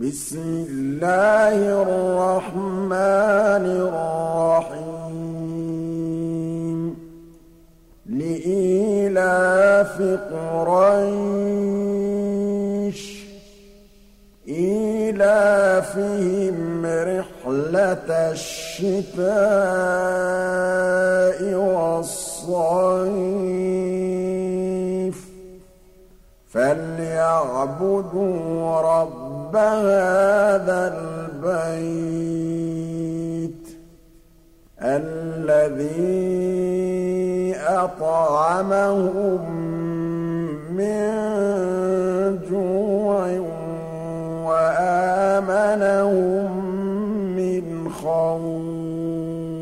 بِسْمِ اللَّهِ الرَّحْمَٰنِ الرَّحِيمِ. لِإِيلَافِ قُرَيْشٍ. إِيلَافِهِمْ رِحْلَةَ الشِّتَاءِ وَالصَّيْفِ. فليعبدوا رب هذا البيت الذي أطعمهم من جوع وآمنهم من خوف.